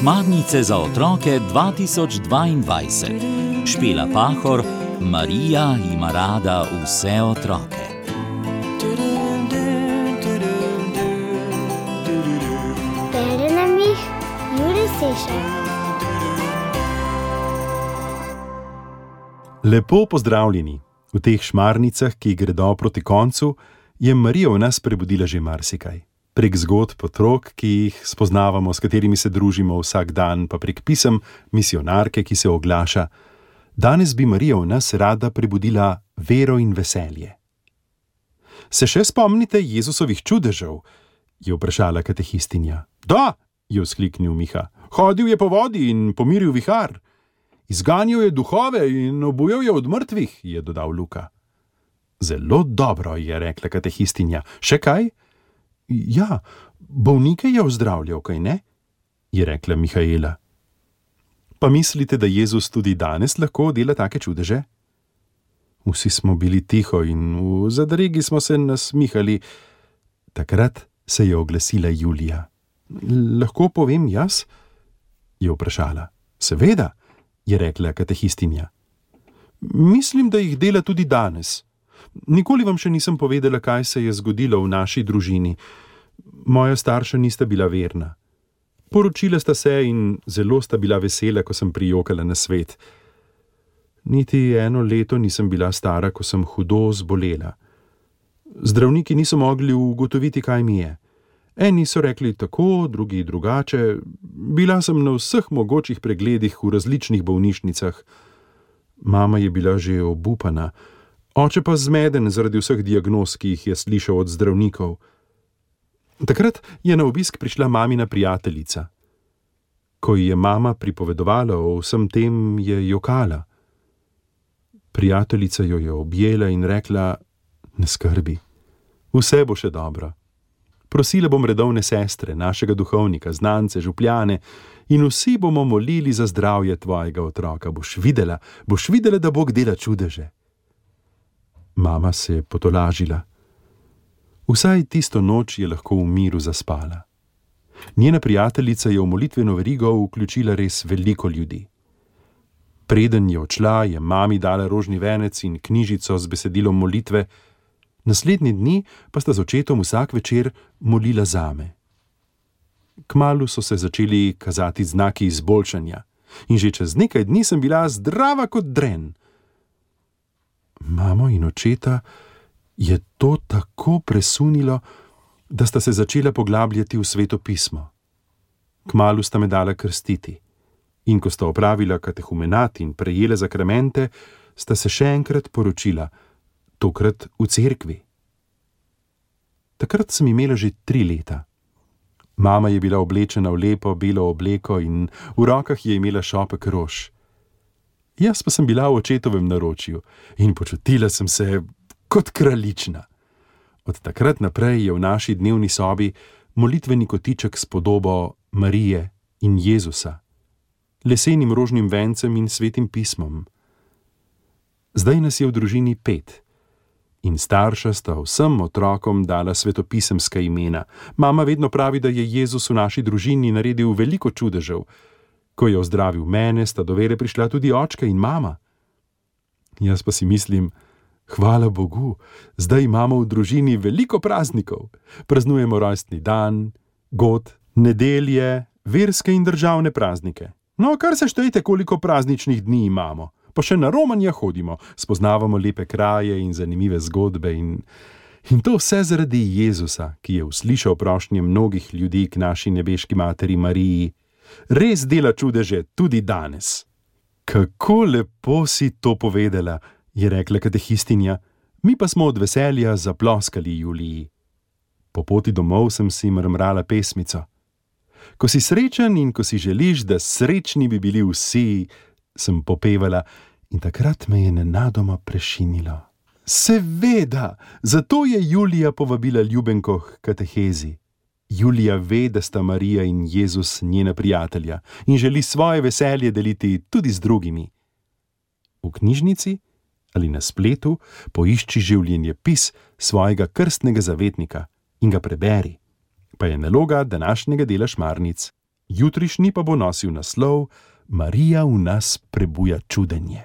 Šmarnice za otroke 2022. Špela Pahor, Marija ima rada vse otroke. Bere nam jih Juri Sešer. Lepo pozdravljeni. V teh šmarnicah, ki gredo proti koncu, je Marija v nas prebudila že marsikaj. Prek zgodb otrok, ki jih spoznavamo, s katerimi se družimo vsak dan, pa prek pisem misionarke, ki se oglaša. Danes bi Marija v nas rada prebudila vero in veselje. Se še spomnite Jezusovih čudežev? je vprašala katehistinja. Da, je vzkliknil Miha. Hodil je po vodi in pomiril vihar. Izganjal je duhove in obujal je od mrtvih, je dodal Luka. Zelo dobro, je rekla katehistinja. Še kaj? Ja, bolnike je ozdravljal, kaj ne? je rekla Mihaela. Pa mislite, da Jezus tudi danes lahko dela take čudeže? Vsi smo bili tiho in v zadregi smo se nasmihali. Takrat se je oglasila Julija. Lahko povem jaz? je vprašala. Seveda, je rekla katehistinja. Mislim, da jih dela tudi danes. Nikoli vam še nisem povedala, kaj se je zgodilo v naši družini. Moja starša nista bila verna. Poročila sta se in zelo sta bila vesela, ko sem prijokala na svet. Niti eno leto nisem bila stara, ko sem hudo zbolela. Zdravniki niso mogli ugotoviti, kaj mi je. Eni so rekli tako, drugi drugače. Bila sem na vseh mogočih pregledih v različnih bolnišnicah. Mama je bila že obupana, oče pa zmeden zaradi vseh diagnoz, ki jih je slišal od zdravnikov. Takrat je na obisk prišla mamina prijateljica. Ko ji je mama pripovedovala o vsem tem, je jokala. Prijateljica jo je objela in rekla: Ne skrbi, vse bo še dobro. Prosila bom redovne sestre, našega duhovnika, znance, župljane in vsi bomo molili za zdravje tvojega otroka. Boš videla, boš videla, da Bog dela čudeže. Mama se je potolažila. Vsaj tisto noč je lahko v miru zaspala. Njena prijateljica je v molitveno verigo vključila res veliko ljudi. Preden je odšla, je mami dala rožni venec in knjižico z besedilom molitve, naslednji dni pa sta z očetom vsak večer molila zame. Kmalu so se začeli kazati znaki izboljšanja, in že čez nekaj dni sem bila zdrava kot dren. Mamo in očeta je to tako presunilo, da sta se začela poglabljati v sveto pismo. Kmalu sta me dala krstiti, in ko sta opravila katehumenat in prejela zakramente, sta se še enkrat poročila, tokrat v cerkvi. Takrat sem imela že tri leta. Mama je bila oblečena v lepo belo obleko in v rokah je imela šopek rož. Jaz pa sem bila v očetovem naročju in počutila sem se kot kraljična. Od takrat naprej je v naši dnevni sobi molitveni kotiček s podobo Marije in Jezusa, lesenim rožnim vencem in svetim pismom. Zdaj nas je v družini pet in starša sta vsem otrokom dala svetopisemska imena. Mama vedno pravi, da je Jezus v naši družini naredil veliko čudežev. Ko je ozdravil mene, sta do vere prišla tudi očka in mama. Jaz pa si mislim, hvala Bogu, zdaj imamo v družini veliko praznikov. Praznujemo rojstni dan, god, nedelje, verske in državne praznike. No, kar se štejte, koliko prazničnih dni imamo pa še na romanje hodimo, spoznavamo lepe kraje in zanimive zgodbe. In, in to vse zaradi Jezusa, ki je uslišal prošnje mnogih ljudi k naši nebeški materi Mariji. Res dela čudeže tudi danes. Kako lepo si to povedala, je rekla katehistinja, mi pa smo od veselja zaploskali Juliji. Po poti domov sem si mrmrala pesmico. Ko si srečen in ko si želiš, da srečni bi bili vsi, sem popevala, in takrat me je nenadoma prešinilo. Seveda, zato je Julija povabila ljubenko k katehezi. Julija ve, da sta Marija in Jezus njena prijatelja in želi svoje veselje deliti tudi z drugimi. V knjižnici ali na spletu poišči življenje pis svojega krstnega zavetnika in ga preberi. pa je naloga današnjega dela šmarnic. Jutrišnji pa bo nosil naslov Marija v nas prebuja čudenje.